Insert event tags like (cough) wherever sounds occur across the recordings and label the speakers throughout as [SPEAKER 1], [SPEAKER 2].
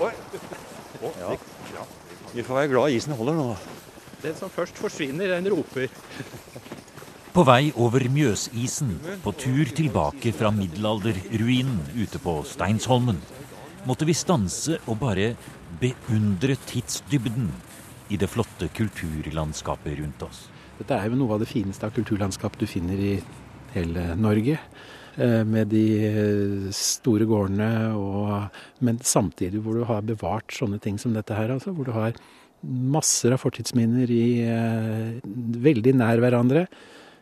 [SPEAKER 1] Ja. Vi får være glad isen holder nå.
[SPEAKER 2] Den som først forsvinner, den roper. (laughs)
[SPEAKER 3] På vei over Mjøsisen, på tur tilbake fra middelalderruinen ute på Steinsholmen, måtte vi stanse og bare beundre tidsdybden i det flotte kulturlandskapet rundt oss.
[SPEAKER 4] Dette er jo noe av det fineste av kulturlandskap du finner i hele Norge. Eh, med de eh, store gårdene, og, men samtidig hvor du har bevart sånne ting som dette her. Altså, hvor du har masser av fortidsminner i, eh, veldig nær hverandre.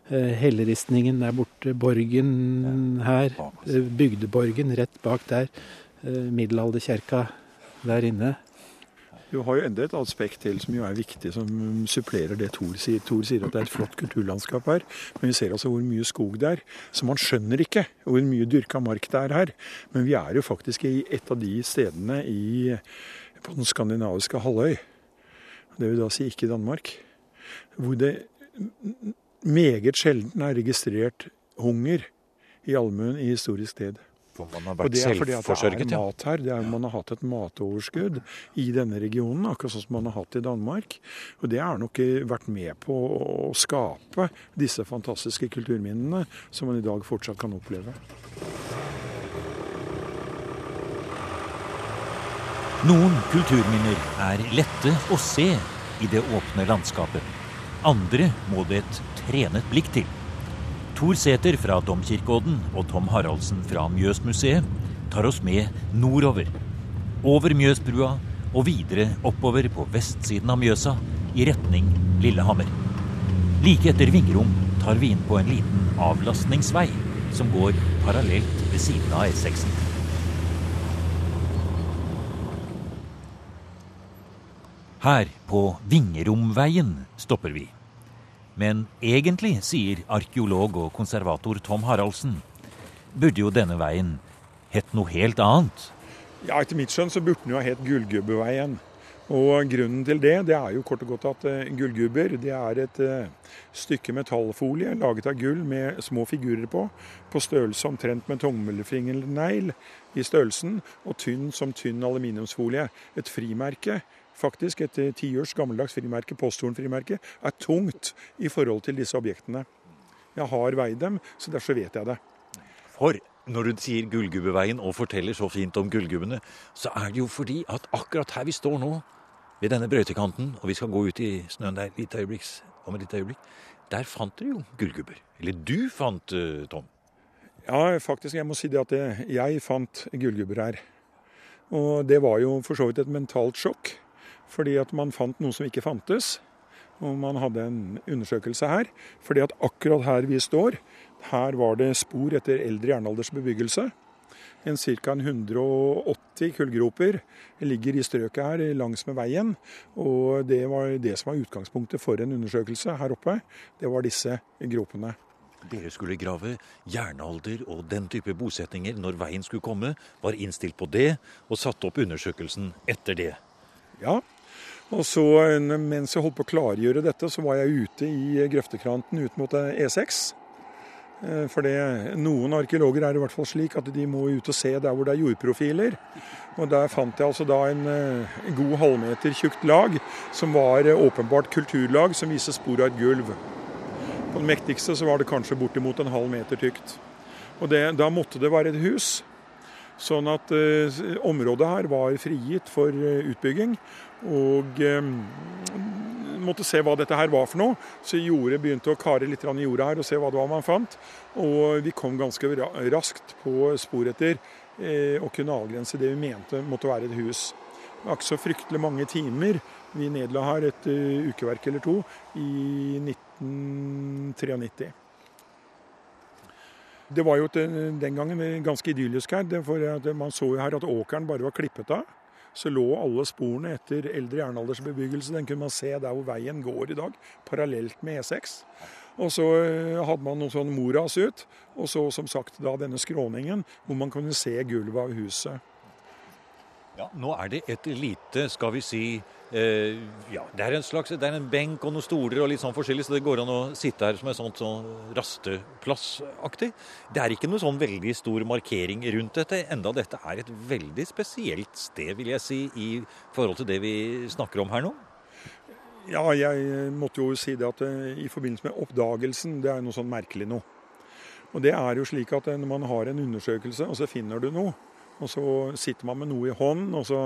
[SPEAKER 4] Helleristningen der borte, Borgen her, Bygdeborgen rett bak der. Middelalderkjerka der inne.
[SPEAKER 5] Du har jo enda et aspekt til som jo er viktig, som supplerer det Thor sier. Thor sier at det er et flott kulturlandskap her, men vi ser altså hvor mye skog det er. Så man skjønner ikke hvor mye dyrka mark det er her. Men vi er jo faktisk i et av de stedene i, på den skandinaviske halvøy, det vil da si ikke Danmark, hvor det meget sjelden er registrert hunger i allmuen i historisk sted.
[SPEAKER 1] For man har vært selvforsørget,
[SPEAKER 5] ja. Mat her. Det er, man har hatt et matoverskudd i denne regionen, akkurat sånn som man har hatt i Danmark. Og det har nok vært med på å skape disse fantastiske kulturminnene som man i dag fortsatt kan oppleve.
[SPEAKER 3] Noen kulturminner er lette å se i det åpne landskapet. Andre må det et trenet blikk til. Tor Sæter fra Domkirkeodden og Tom Haraldsen fra Mjøsmuseet tar oss med nordover. Over Mjøsbrua og videre oppover på vestsiden av Mjøsa i retning Lillehammer. Like etter Vingrom tar vi inn på en liten avlastningsvei som går parallelt ved siden av E6-en. Her, på Vingeromveien, stopper vi. Men egentlig, sier arkeolog og konservator Tom Haraldsen, burde jo denne veien hett noe helt annet.
[SPEAKER 5] Ja, Etter mitt skjønn så burde den jo ha hett Gullgubbeveien. Og Grunnen til det det er jo kort og godt at uh, gullgubber det er et uh, stykke metallfolie laget av gull med små figurer på, på størrelse omtrent med tommelfingernegl i størrelsen, og tynn som tynn aluminiumsfolie. Et frimerke faktisk et eh, tiårs gammeldags frimerke, posthornfrimerke, er tungt i forhold til disse objektene. Jeg har veid dem, så derfor vet jeg det.
[SPEAKER 1] For når du sier Gullgubbeveien og forteller så fint om gullgubbene, så er det jo fordi at akkurat her vi står nå, ved denne brøytekanten, og vi skal gå ut i snøen der litt øyeblikks, om et lite øyeblikk, der fant dere jo gullgubber. Eller du fant, eh, Tom?
[SPEAKER 5] Ja, faktisk. Jeg må si det at jeg fant gullgubber her. Og det var jo for så vidt et mentalt sjokk. Fordi at man fant noe som ikke fantes. Og man hadde en undersøkelse her. Fordi at akkurat her vi står, her var det spor etter eldre jernaldersbebyggelse. En Ca. 180 kullgroper ligger i strøket her langs med veien. Og det var det som var utgangspunktet for en undersøkelse her oppe. Det var disse gropene.
[SPEAKER 1] Dere skulle grave jernalder og den type bosetninger når veien skulle komme. Var innstilt på det og satte opp undersøkelsen etter det.
[SPEAKER 5] Ja, og så Mens jeg holdt på å klargjøre dette, så var jeg ute i grøftekranten ut mot E6. Eh, for det, noen arkeologer er i hvert fall slik at de må ut og se der hvor det er jordprofiler. Og Der fant jeg altså da en, eh, god halvmeter tjukt lag, som var eh, åpenbart kulturlag, som viser spor av et gulv. På den mektigste så var det kanskje bortimot en halv meter tykt. Og det, Da måtte det være et hus. Sånn at eh, området her var frigitt for utbygging. Og eh, måtte se hva dette her var for noe. Så jordet begynte å kare litt i jorda her og se hva det var man fant. Og vi kom ganske raskt på spor etter eh, kunne avgrense det vi mente måtte være et hus. Det var ikke så fryktelig mange timer. Vi nedla her et ukeverk eller to i 1993. Det var jo den gangen ganske idyllisk her. for Man så jo her at åkeren bare var klippet av så lå alle sporene etter eldre jernaldersbebyggelse. Den kunne man se der hvor veien går i dag, parallelt med E6. Og så eh, hadde man noe sånn moras ut, og så som sagt da denne skråningen hvor man kunne se gulvet av huset.
[SPEAKER 1] Ja, Nå er det et lite, skal vi si, Eh, ja, det er en slags, det er en benk og noen stoler og litt sånn forskjellig, så det går an å sitte her som en sånn, sånn rasteplassaktig. Det er ikke noe sånn veldig stor markering rundt dette, enda dette er et veldig spesielt sted, vil jeg si, i forhold til det vi snakker om her nå.
[SPEAKER 5] Ja, jeg måtte jo si det at eh, i forbindelse med oppdagelsen, det er noe sånn merkelig nå. Og det er jo slik at eh, når man har en undersøkelse, og så finner du noe, og så sitter man med noe i hånden, og så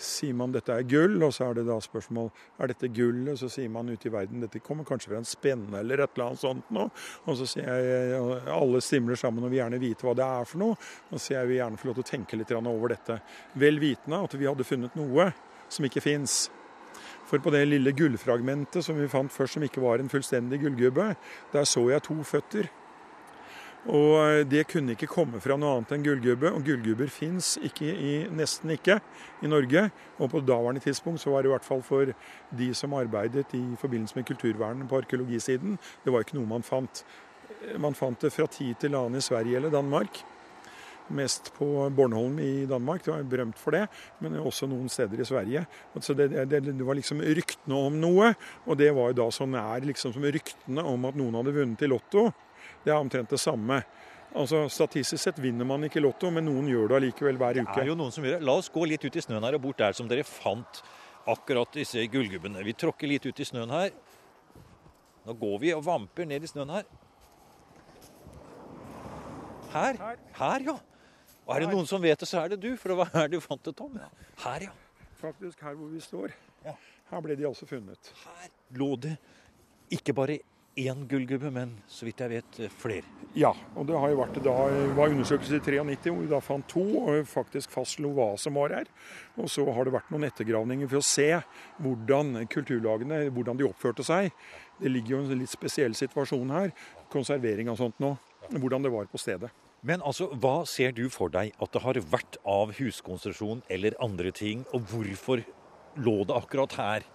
[SPEAKER 5] sier man dette er gull. Og så er det da spørsmål er dette gullet. Så sier man ute i verden dette kommer kanskje fra en spenne eller et eller annet sånt noe. Og så sier jeg alle stimler sammen og vil gjerne vite hva det er for noe. Og så sier jeg vil gjerne få lov til å tenke litt over dette. Vel vitende at vi hadde funnet noe som ikke fins. For på det lille gullfragmentet som vi fant først, som ikke var en fullstendig gullgubbe, der så jeg to føtter. Og eh, det kunne ikke komme fra noe annet enn gullgubbe. Og gullgubber fins nesten ikke i Norge. Og på daværende tidspunkt så var det i hvert fall for de som arbeidet i forbindelse med kulturvern på arkeologisiden, det var ikke noe man fant. Man fant det fra tid til annen i Sverige eller Danmark. Mest på Bornholm i Danmark, det var berømt for det, men også noen steder i Sverige. Så det, det, det var liksom ryktene om noe, og det var jo da så nær liksom som ryktene om at noen hadde vunnet i Lotto. Det er omtrent det samme. Altså, Statistisk sett vinner man ikke Lotto, men noen gjør det allikevel hver uke.
[SPEAKER 1] Det er jo noen som gjør det. La oss gå litt ut i snøen her og bort der som dere fant akkurat disse gullgubbene. Vi tråkker litt ut i snøen her. Nå går vi og vamper ned i snøen her. Her? Her, ja. Og er det noen som vet det, så er det du. For det var her du fant det, Tom. Her, ja.
[SPEAKER 5] Faktisk her hvor vi står. Her ble de altså funnet.
[SPEAKER 1] Her lå det ikke bare én gullgubbe, men så vidt jeg vet eh, flere.
[SPEAKER 5] Ja, og det har jo vært da, var undersøkelse i 93 hvor vi da fant to og faktisk fastslo hva som var her. Og så har det vært noen ettergravninger for å se hvordan kulturlagene hvordan de oppførte seg. Det ligger jo en litt spesiell situasjon her, konservering og sånt nå, hvordan det var på stedet.
[SPEAKER 1] Men altså, hva ser du for deg at det har vært av huskonstruksjon eller andre ting, og hvorfor lå det akkurat her?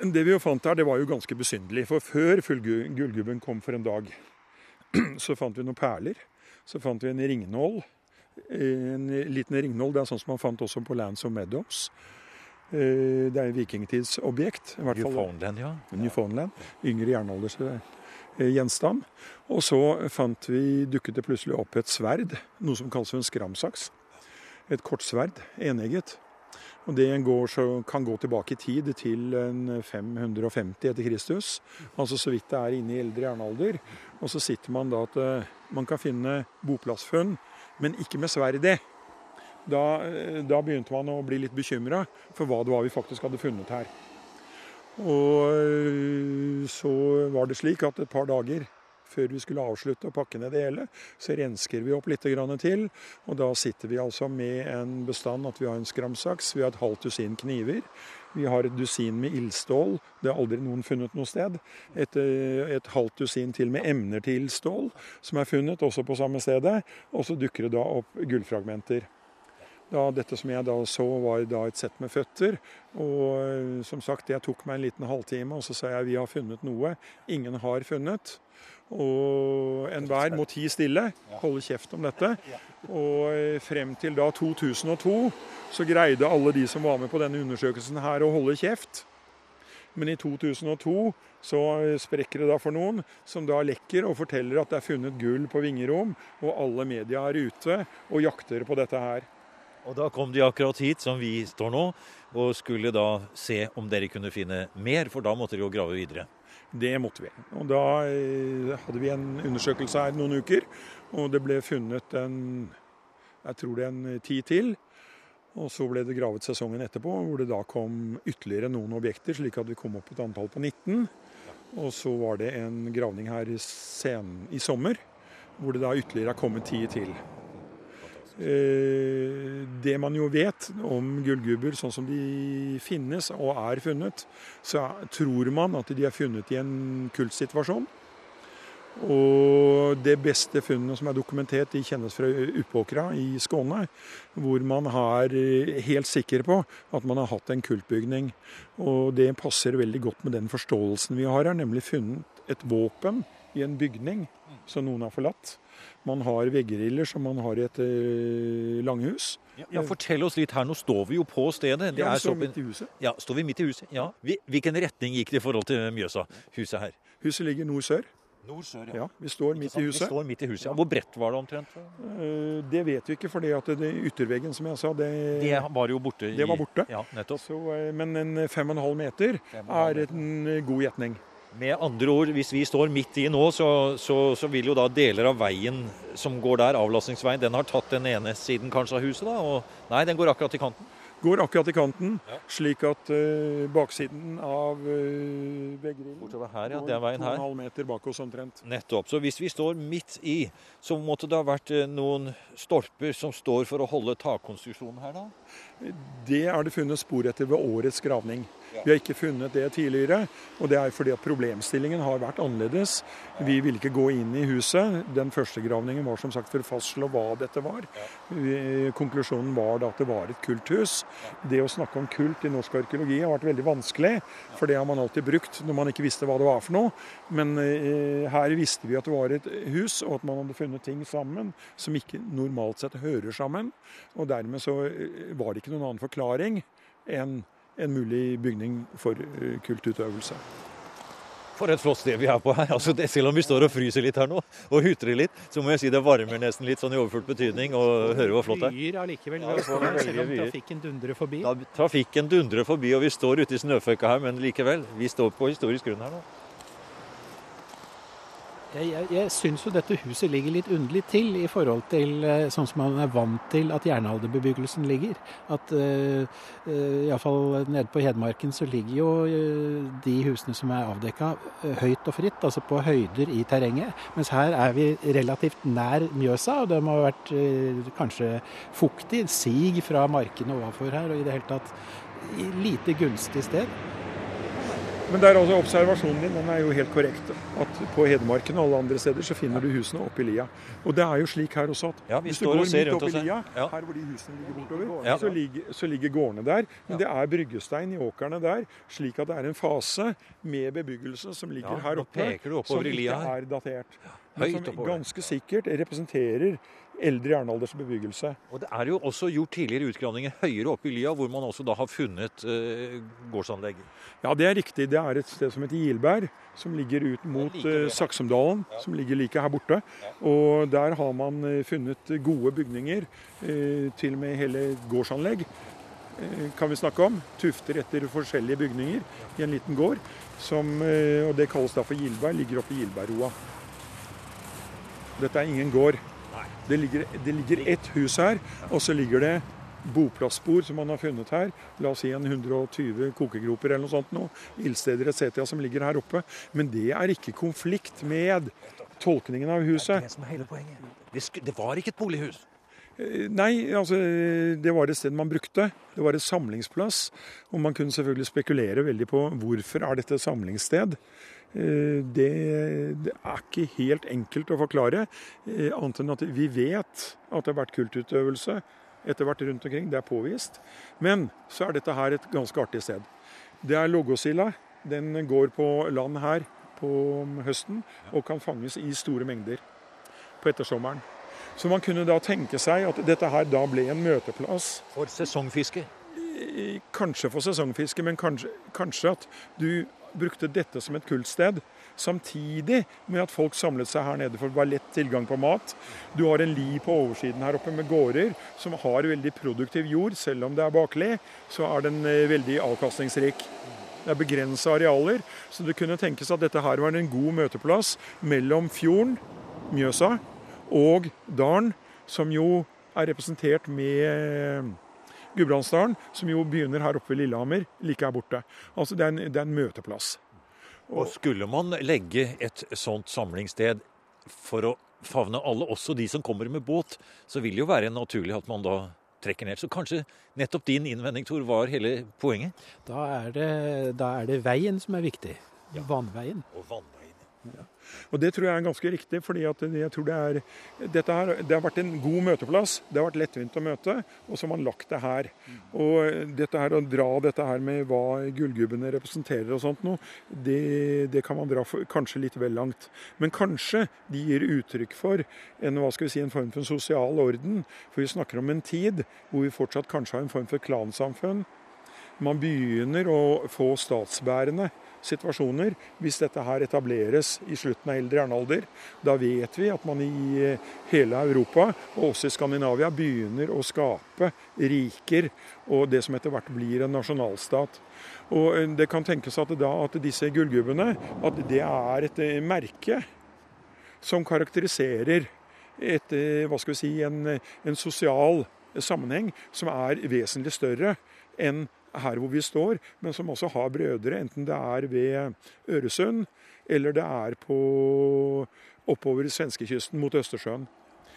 [SPEAKER 5] Det vi jo fant her, det var jo ganske besynderlig. For før gullgubben kom for en dag, (clears throat) så fant vi noen perler. Så fant vi en ringnål. En liten ringnål. Det er sånn som man fant også på Lands of Meadows. Eh, det er en vikingtidsobjekt.
[SPEAKER 1] Newfoundland, ja.
[SPEAKER 5] Newfoundland. Yngre jernaldersgjenstand. Og så fant vi, dukket det plutselig opp et sverd, noe som kalles en skramsaks. Et kortsverd, enegget. Og Det går, kan gå tilbake i tid, til 550 etter Kristus. Altså så vidt det er inne i eldre jernalder. Og så sitter man da at eh, man kan finne boplassfunn, men ikke med sverd i. Da, eh, da, begynte man å bli litt bekymra for hva det var vi faktisk hadde funnet her. Og eh, så var det slik at et par dager før vi skulle avslutte og pakke ned det hele, så rensker vi opp litt til. Og da sitter vi altså med en bestand at vi har en skramsaks, vi har et halvt dusin kniver. Vi har et dusin med ildstål. Det har aldri noen funnet noe sted. Et, eh, et halvt dusin til med emner til ildstål som er funnet, også på samme stedet. Og så dukker det da opp gullfragmenter. Da, dette som jeg da så, var da et sett med føtter. Og eh, som sagt, jeg tok meg en liten halvtime, og så sa jeg vi har funnet noe ingen har funnet. Og enhver må tie stille, holde kjeft om dette. Og eh, frem til da 2002 så greide alle de som var med på denne undersøkelsen her å holde kjeft. Men i 2002 så eh, sprekker det da for noen, som da lekker og forteller at det er funnet gull på Vingerom, og alle media er ute og jakter på dette her.
[SPEAKER 1] Og da kom de akkurat hit, som vi står nå, og skulle da se om dere kunne finne mer, for da måtte dere jo grave videre.
[SPEAKER 5] Det måtte vi. Og da eh, hadde vi en undersøkelse her noen uker, og det ble funnet en jeg tror det er en ti til. Og så ble det gravet sesongen etterpå, hvor det da kom ytterligere noen objekter, slik at vi kom opp et antall på 19. Og så var det en gravning her i, sen, i sommer, hvor det da ytterligere har kommet ti til. Eh, det man jo vet om gullgubber sånn som de finnes og er funnet, så tror man at de er funnet i en kultsituasjon. Og det beste funnet som er dokumentert, de kjennes fra Uppåkra i Skåne. Hvor man er eh, helt sikker på at man har hatt en kultbygning. Og det passer veldig godt med den forståelsen vi har her, nemlig funnet et våpen i en bygning som noen har forlatt. Man har veggeriller som man har i et eh, langhus.
[SPEAKER 1] Ja, Fortell oss litt her. Nå står vi jo på stedet. Det
[SPEAKER 5] Ja,
[SPEAKER 1] er
[SPEAKER 5] så
[SPEAKER 1] så-
[SPEAKER 5] midt i huset.
[SPEAKER 1] Ja, Står vi midt i huset? Ja. Hvilken retning gikk det i forhold til Mjøsa, huset her?
[SPEAKER 5] Huset ligger nord-sør.
[SPEAKER 1] Nord-sør,
[SPEAKER 5] Ja, vi står midt i
[SPEAKER 1] Vi
[SPEAKER 5] huset.
[SPEAKER 1] står midt i huset. Ja. Hvor bredt var det omtrent?
[SPEAKER 5] Eh, Det vet vi ikke, for det ytterveggen, som jeg sa, det,
[SPEAKER 1] Det var jo borte. i-
[SPEAKER 5] Det var borte.
[SPEAKER 1] Ja, nettopp.
[SPEAKER 5] så, eh, Men en fem og en halv meter
[SPEAKER 1] halv
[SPEAKER 5] er en god gjetning.
[SPEAKER 1] Med andre ord, hvis vi står midt i nå, så, så, så vil jo da deler av veien som går der, avlastningsveien, den har tatt den ene siden kanskje av huset, da? Og, nei, den går akkurat i kanten.
[SPEAKER 5] Går akkurat i kanten,
[SPEAKER 1] Ja.
[SPEAKER 5] slik at uh, baksiden av uh, veggrillen
[SPEAKER 1] Bortover her, ja.
[SPEAKER 5] går
[SPEAKER 1] Det er veien her.
[SPEAKER 5] meter bak oss omtrent.
[SPEAKER 1] Nettopp. Så hvis vi står midt i, så måtte det ha vært uh, noen stolper som står for å holde takkonstruksjonen her, da?
[SPEAKER 5] Det er det funnet spor etter ved årets gravning. Vi har ikke funnet det tidligere, og det er fordi at problemstillingen har vært annerledes. Vi ville ikke gå inn i huset. Den første gravningen var som sagt for å fastslå hva dette var. Konklusjonen var da at det var et kulthus. Det å snakke om kult i norsk arkeologi har vært veldig vanskelig, for det har man alltid brukt når man ikke visste hva det var for noe. Men eh, her visste vi at det var et hus, og at man hadde funnet ting sammen som ikke normalt sett hører sammen. Og dermed så eh, var det ikke noen annen forklaring enn en mulig bygning for eh, kultutøvelse.
[SPEAKER 1] For et flott sted vi er på her. Altså, det, selv om vi står og fryser litt her nå, og hutrer litt, så må jeg si det varmer nesten litt sånn i overført betydning å høre hvor flott det er.
[SPEAKER 2] Vyer allikevel,
[SPEAKER 1] Ja,
[SPEAKER 2] selv om trafikken dundrer forbi.
[SPEAKER 1] Da trafikken dundrer forbi, og vi står ute i snøføkka her, men likevel. Vi står på historisk grunn her nå.
[SPEAKER 4] Jeg, jeg, jeg syns jo dette huset ligger litt underlig til i forhold til eh, sånn som man er vant til at jernalderbebyggelsen ligger. At uh, iallfall nede på Hedmarken så ligger jo uh, de husene som er avdekka høyt og fritt, altså på høyder i terrenget. Mens her er vi relativt nær Mjøsa, og det må ha vært uh, kanskje fuktig. Sig fra markene overfor her, og i det hele tatt lite gunstig sted.
[SPEAKER 5] Men der altså observasjonen din den er jo helt korrekt. At på Hedmarken og alle andre steder så finner du husene oppi lia. Og det er jo slik her også at
[SPEAKER 1] Ja,
[SPEAKER 5] hvis du går midt oppi lia,
[SPEAKER 1] Ja.
[SPEAKER 5] her hvor de husene ligger bortover,
[SPEAKER 1] Ja.
[SPEAKER 5] så, ligger, så ligger gårdene der. Men
[SPEAKER 1] Ja.
[SPEAKER 5] det er bryggestein i åkrene der, slik at det er en fase med bebyggelse som ligger
[SPEAKER 1] Ja,
[SPEAKER 5] her oppe, som ikke er datert.
[SPEAKER 1] Høyt
[SPEAKER 5] Men som ganske sikkert representerer eldre jernalders bebyggelse.
[SPEAKER 1] Og det er jo også gjort tidligere utgravninger høyere oppe i lia, hvor man også da har funnet eh, gårdsanlegg.
[SPEAKER 5] Ja, det er riktig. Det er et sted som heter Gilberg, som ligger ut mot
[SPEAKER 1] like
[SPEAKER 5] eh. Saksumdalen, som ligger like her borte. Og der har man eh, funnet gode bygninger, eh, til og med hele gårdsanlegg eh, kan vi snakke om. Tufter etter forskjellige bygninger i en liten gård. Som, og det kalles da for Gilberg, ligger oppe i Gilbergroa. Dette er ingen gård. Det ligger, det ligger ett hus her, og så ligger det boplassspor som man har funnet her. La oss si en 120 kokegroper eller noe sånt nå. Ildsteder etc. som ligger her oppe. Men det er ikke konflikt med tolkningen av huset.
[SPEAKER 1] Det er det som er hele poenget. Det var ikke et bolighus.
[SPEAKER 5] Eh, Nei, altså det var et sted man brukte. Det var et samlingsplass. Og man kunne selvfølgelig spekulere veldig på hvorfor er dette et samlingssted. Eh, Det, det er ikke helt enkelt å forklare, eh, annet enn at vi vet at det har vært kultutøvelse etter hvert rundt omkring. Det er påvist. Men så er dette her et ganske artig sted. Det er loggosilda. Den går på land her på høsten og kan fanges i store mengder på ettersommeren. Så man kunne da tenke seg at dette her da ble en møteplass.
[SPEAKER 1] For sesongfiske.
[SPEAKER 5] Kanskje for sesongfiske, men kanskje, kanskje at du brukte dette som et kultsted. Samtidig med at folk samlet seg her nede, for det var lett tilgang på mat. Du har en li på oversiden her oppe med gårder som har veldig produktiv jord. Selv om det er bakle, så er den eh, veldig avkastningsrik. Det er begrensa arealer, så det kunne tenkes at dette her var en god møteplass mellom fjorden, Mjøsa, og dalen, som jo er representert med Gudbrandsdalen, som jo begynner her oppe ved Lillehammer, like her borte. Altså det er en, det er en møteplass.
[SPEAKER 1] Og skulle man legge et sånt samlingssted for å favne alle, også de som kommer med båt, så vil det jo være naturlig at man da trekker ned. Så kanskje nettopp din innvending, Tor, var hele poenget?
[SPEAKER 4] Da er det, da er det veien som er viktig. Vannveien.
[SPEAKER 1] Og vannveien.
[SPEAKER 5] Og Det tror jeg er ganske riktig. fordi jeg tror det, er, her, det har vært en god møteplass. Det har vært lettvint å møte, og så har man lagt det her. Og dette her, Å dra dette her med hva gullgubbene representerer og sånt noe, det, det, kan man dra for, kanskje litt vel langt. Men kanskje de gir uttrykk for en, hva skal vi si, en form for en sosial orden. For vi snakker om en tid hvor vi fortsatt kanskje har en form for klansamfunn. Man begynner å få statsbærende situasjoner hvis dette her etableres i slutten av eldre jernalder. Da vet vi at man i eh, hele Europa, og også i Skandinavia, begynner å skape riker og det som etter hvert blir en nasjonalstat. Og eh, Det kan tenkes at, da, at disse gullgubbene at det er et eh, merke som karakteriserer et, hva skal vi si, en, en sosial sammenheng som er vesentlig større enn her hvor vi står, men som også har brødre, enten det er ved Øresund eller det er på oppover svenskekysten mot Østersjøen.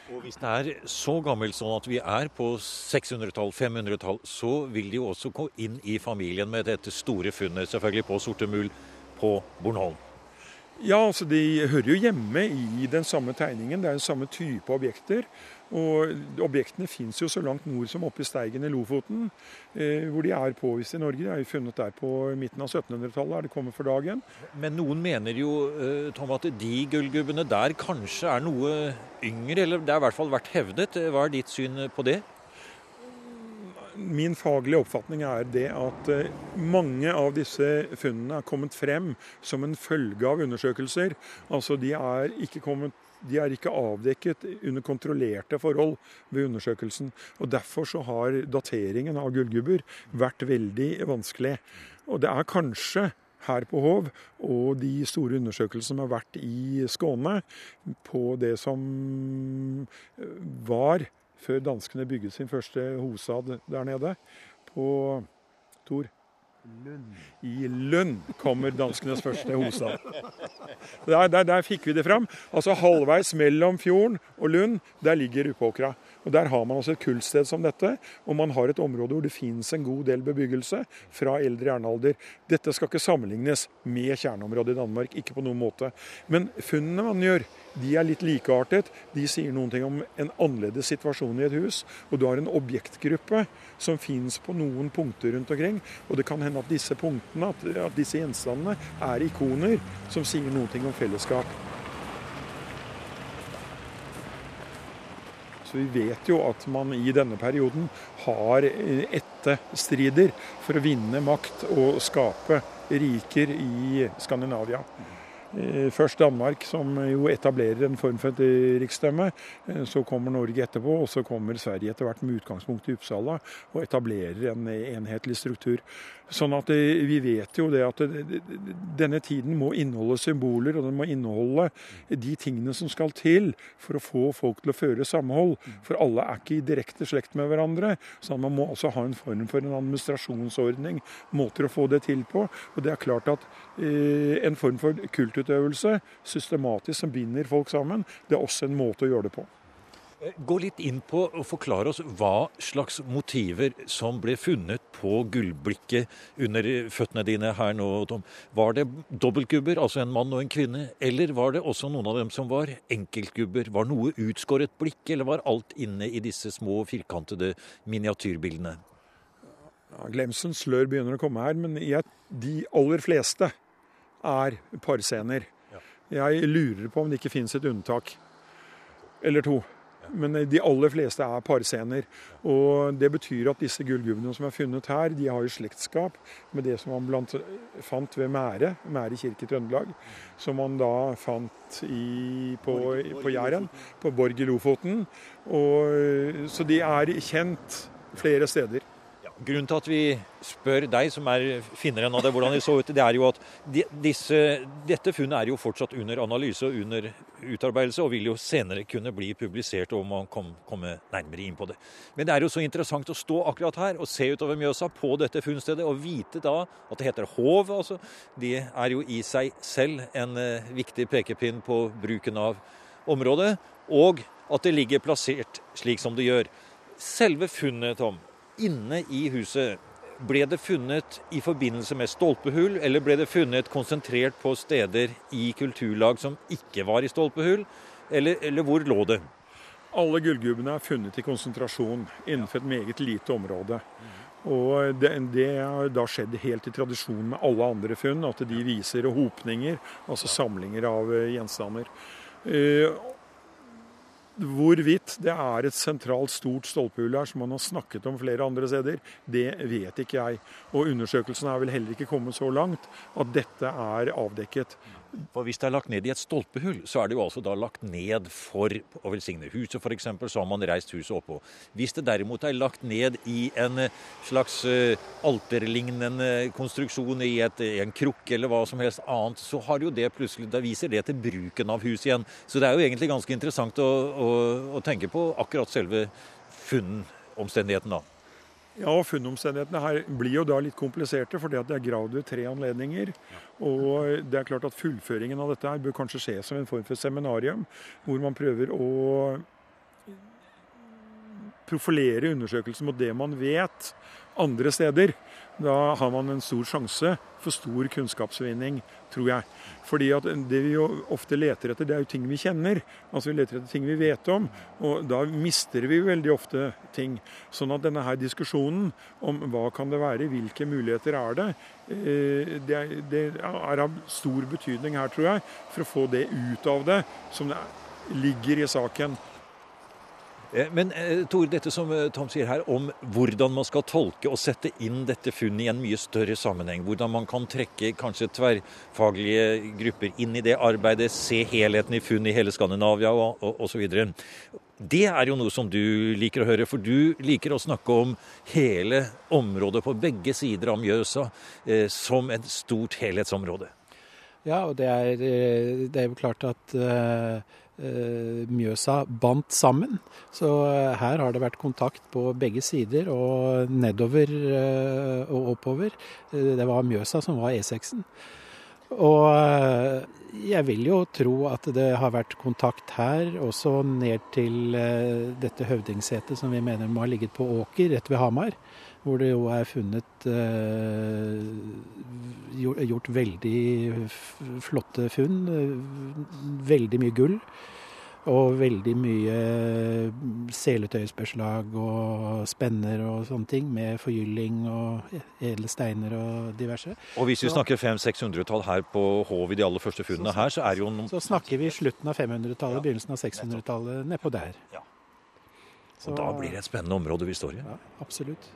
[SPEAKER 1] Og Hvis det er så gammelt sånn at vi er på 600-tall, 500-tall, så vil de jo også gå inn i familien med dette store funnet, selvfølgelig på Sortemul på Bornholm.
[SPEAKER 5] Ja, altså De hører jo hjemme i den samme tegningen. Det er den samme type objekter. Og Objektene fins jo så langt nord som oppe i Steigen i Lofoten, eh, hvor de er påvist i Norge. De er jo funnet der på midten av 1700-tallet, er det kommet for dagen.
[SPEAKER 1] Men noen mener jo eh, Tom, at de gullgubbene der kanskje er noe yngre, eller det har i hvert fall vært hevdet. Hva er ditt syn på det?
[SPEAKER 5] Min faglige oppfatning er det at eh, mange av disse funnene er kommet frem som en følge av undersøkelser. Altså De er ikke kommet de er ikke avdekket under kontrollerte forhold ved undersøkelsen. og Derfor så har dateringen av gullgubber vært veldig vanskelig. Og det er kanskje her på Hov og de store undersøkelsene som har vært i Skåne på det som var før danskene bygget sin første hosad der nede, på Tor. Lund. I Lund kommer danskenes første hosad. Der, der, der, fikk vi det fram. Altså Halvveis mellom fjorden og Lund, der ligger Uppåkra. Og Der har man altså et kultsted som dette, og man har et område hvor det finnes en god del bebyggelse fra eldre jernalder. Dette skal ikke sammenlignes med kjerneområdet i Danmark, ikke på noen måte. Men funnene man gjør, de er litt likeartet. De sier noen ting om en annerledes situasjon i et hus. Og du har en objektgruppe som finnes på noen punkter rundt omkring. Og det kan hende at disse punktene, at disse gjenstandene, er ikoner som sier noen ting om fellesskap. Så vi vet jo at man i denne perioden har etterstrider for å vinne makt og skape riker i Skandinavia. Eh, først Danmark, som jo etablerer en form for et riksdømme. Eh, så kommer Norge etterpå, og så kommer Sverige etter hvert med utgangspunkt i Uppsala og etablerer en enhetlig struktur. Sånn at eh, vi vet jo det at denne tiden må inneholde symboler, og den må inneholde de tingene som skal til for å få folk til å føre samhold. For alle er ikke i direkte slekt med hverandre. Så man må også ha en form for en administrasjonsordning, måter å få det til på. Og det er klart at en form for kultutøvelse, systematisk som binder folk sammen. Det er også en måte å gjøre det på.
[SPEAKER 1] Gå litt inn på og forklare oss hva slags motiver som ble funnet på gullblikket under føttene dine her nå, Tom. Var det dobbeltgubber, altså en mann og en kvinne, eller var det også noen av dem som var enkeltgubber? Var noe utskåret blikk, eller var alt inne i disse små, firkantede miniatyrbildene?
[SPEAKER 5] Ja, Glemsens slør begynner å komme her, men jeg, de aller fleste er parscener. Jeg lurer på om det ikke finnes et unntak eller to. Men de aller fleste er parsener. Og det betyr at disse gullgubbene som er funnet her, de har jo slektskap med det som man blant, fant ved Mære, Mære kirke i Trøndelag. Som man da fant i, på, på Jæren, på Borg i Lofoten. Og, så de er kjent flere steder.
[SPEAKER 1] Grunnen til at vi spør deg, som er finneren av det, hvordan det så ut, det er jo at de, disse, dette funnet er jo fortsatt under analyse og under utarbeidelse, og vil jo senere kunne bli publisert og man kom, komme nærmere inn på det. Men det er jo så interessant å stå akkurat her og se utover Mjøsa på dette funnstedet, og vite da at det heter Hov. altså. Det er jo i seg selv en uh, viktig pekepinn på bruken av området, og at det ligger plassert slik som det gjør. Selve funnet, Tom, inne i huset. ble det funnet i forbindelse med stolpehull, eller ble det funnet konsentrert på steder i kulturlag som ikke var i stolpehull, eller, eller hvor lå det?
[SPEAKER 5] Alle gullgubbene er funnet i konsentrasjon innenfor et meget lite område. Og det, det har da skjedd helt i tradisjon med alle andre funn, at de viser hopninger, altså samlinger av gjenstander, gjenstander. Hvorvidt det er et sentralt, stort stolpehull her som man har snakket om flere andre steder, det vet ikke jeg. Og undersøkelsen er vel heller ikke kommet så langt at dette er avdekket.
[SPEAKER 1] For Hvis det er lagt ned i et stolpehull, så er det jo altså da lagt ned for å velsigne huset f.eks., så har man reist huset oppå. Hvis det derimot er lagt ned i en eh, slags uh, alterlignende konstruksjon i, et, i, en krukke eller hva som helst annet, så har jo det plutselig, da viser det til bruken av huset igjen. Så det er jo egentlig ganske interessant å, å, å tenke på akkurat selve funnomstendigheten, da.
[SPEAKER 5] Ja, Funnomstendighetene her blir jo da litt kompliserte, fordi at det er gravd ved tre anledninger. Og det er klart at fullføringen av dette her bør kanskje skje som en form for seminarium, hvor man prøver å profilere undersøkelsen mot det man vet andre steder. Da har man en stor sjanse for stor kunnskapsvinning, tror jeg. Fordi at det vi jo ofte leter etter, det er jo ting vi kjenner. Altså vi leter etter ting vi vet om. Og da mister vi veldig ofte ting. Sånn at denne her diskusjonen om hva kan det være, hvilke muligheter er det, eh, det er, av stor betydning her, tror jeg, for å få det ut av det som ligger i saken.
[SPEAKER 1] Eh, men eh, Tor, dette som eh, Tom sier her om hvordan man skal tolke og sette inn dette funnet i en mye større sammenheng. Hvordan man kan trekke kanskje tverrfaglige grupper inn i det arbeidet, se helheten i funn i hele Skandinavia og osv. Det er jo noe som du liker å høre, for du liker å snakke om hele området på begge sider av Mjøsa som et stort helhetsområde.
[SPEAKER 4] Ja, og det er, det er jo klart at Mjøsa bandt sammen. Så eh, her har det vært kontakt på begge sider og nedover eh, og oppover. Det var Mjøsa som var E6-en. Og jeg vil jo tro at det har vært kontakt her, også ned til dette høvdingsetet som vi mener må ha ligget på Åker, rett ved Hamar hvor det jo er funnet eh, gjort veldig flotte funn. Veldig mye gull. Og veldig mye seletøysbeslag og spenner og sånne ting, med forgylling og edle steiner og diverse.
[SPEAKER 1] Og hvis vi snakker 500-600-tall her på Hov i de aller første funnene her, så er det jo noen
[SPEAKER 4] Så snakker vi slutten av 500-tallet, begynnelsen av 600-tallet, nedpå der. Ja.
[SPEAKER 1] Og da blir det et spennende område vi står i.
[SPEAKER 4] Ja, absolutt.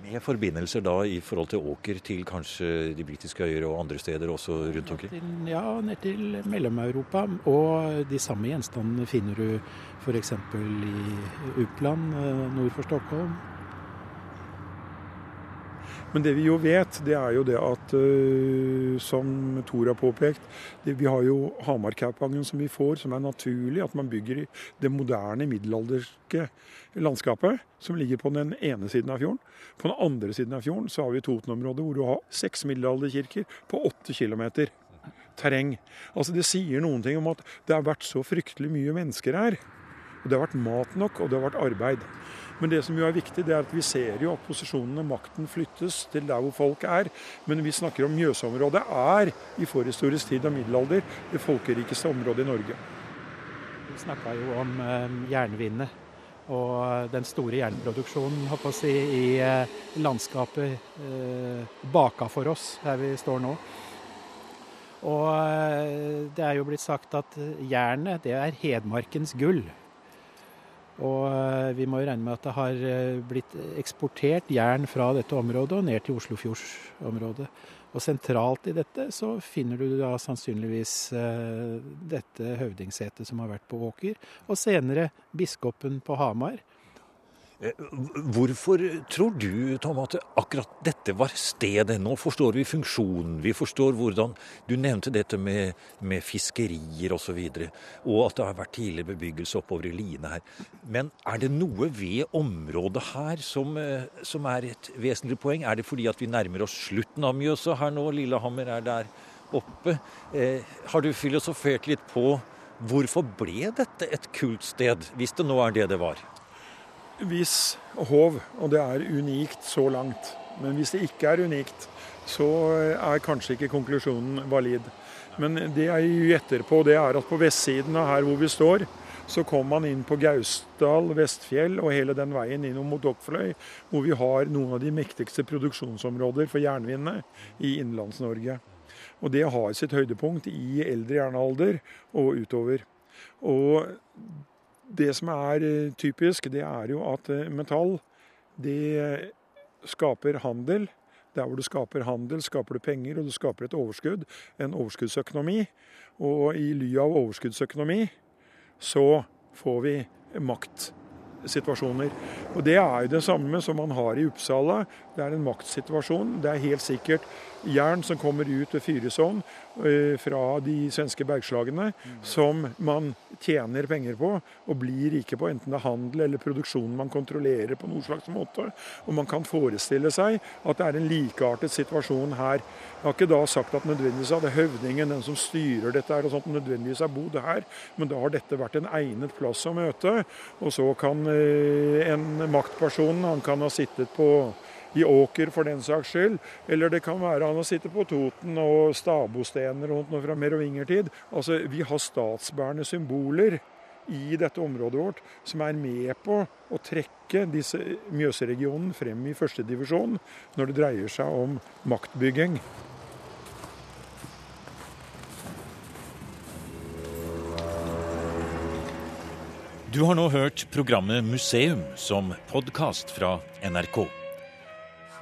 [SPEAKER 1] Med forbindelser da i forhold til åker til kanskje de britiske øyer og andre steder også rundt omkring?
[SPEAKER 4] Ja, ned til Mellom-Europa. Og de samme gjenstandene finner du f.eks. i Uppland eh, nord for Stockholm.
[SPEAKER 5] Men det vi jo vet, det er jo det at, uh, som Tor har påpekt, det, vi har jo Hamarkaupangen som vi får, som er naturlig at man bygger i det moderne middelalderske landskapet, som ligger på den ene siden av fjorden. På den andre siden av fjorden så har vi Toten-området, hvor du har seks middelalderkirker på åtte kilometer terreng. Altså Det sier noen ting om at det har vært så fryktelig mye mennesker her. Og Det har vært mat nok, og det har vært arbeid. Men det som jo er viktig, det er at vi ser jo at posisjonen og makten, flyttes til der hvor folk er. Men vi snakker om Mjøsområdet er i forhistorisk tid og middelalder det folkerikeste området i Norge.
[SPEAKER 4] Vi snakka jo om eh, jernvinnet og den store jernproduksjonen si, i eh, landskapet eh, baka for oss, her vi står nå. Og det er jo blitt sagt at jernet det er Hedmarkens gull. Og eh, vi må jo regne med at det har eh, blitt eksportert jern fra dette området og ned til Oslofjordsområdet. Og sentralt i dette så finner du da sannsynligvis eh, dette høvdingsetet som har vært på Åker, og senere biskopen på Hamar.
[SPEAKER 1] Eh, hvorfor tror du Tom, at akkurat dette var stedet? Nå forstår vi funksjonen, vi forstår hvordan Du nevnte dette med, med fiskerier osv., og, så videre, og at det har vært tidligere bebyggelse oppover i Line her. Men er det noe ved området her som, eh, som er et vesentlig poeng? Er det fordi at vi nærmer oss slutten av Mjøsa her nå? Lillehammer er der oppe. Eh, har du filosofert litt på hvorfor ble dette et kult sted, hvis det nå er det det var?
[SPEAKER 5] Hvis Hov, og det er unikt så langt, men hvis det ikke er unikt, så er kanskje ikke konklusjonen valid. Men det jeg gjetter på, det er at på vestsiden av her hvor vi står, så kommer man inn på Gausdal, Vestfjell og hele den veien innom mot Dokkfløy, hvor vi har noen av de mektigste produksjonsområder for jernvinnet i Innenlands-Norge. Og det har sitt høydepunkt i eldre jernalder og utover. Og det som er eh, typisk, det er jo at eh, metall det skaper handel. Der hvor du skaper handel, skaper du penger, og du skaper et overskudd. En overskuddsøkonomi. Og i ly av overskuddsøkonomi så får vi maktsituasjoner. Og det er jo det samme som man har i Uppsala. Det er en maktsituasjon. Det er helt sikkert jern som kommer ut ved Fyrisån eh, fra de svenske bergslagene, som man tjener penger på og blir rike på, enten det er handel eller produksjon man kontrollerer på noen slags måte. Og man kan forestille seg at det er en likeartet situasjon her. Jeg har ikke da sagt at nødvendigvis hadde høvdingen, den som styrer dette, her, og sånt, nødvendigvis har bodd her, men da har dette vært en egnet plass å møte. Og så kan eh, en maktperson han kan ha sittet på i Åker for den saks skyld. Eller det kan være han å sitte på Toten og Stabostener og noe fra merovingertid. Altså, vi har statsbærende symboler i dette området vårt som er med på å trekke disse Mjøseregionen frem i førstedivisjon når det dreier seg om maktbygging.
[SPEAKER 3] Du har nå hørt programmet Museum som podkast fra NRK.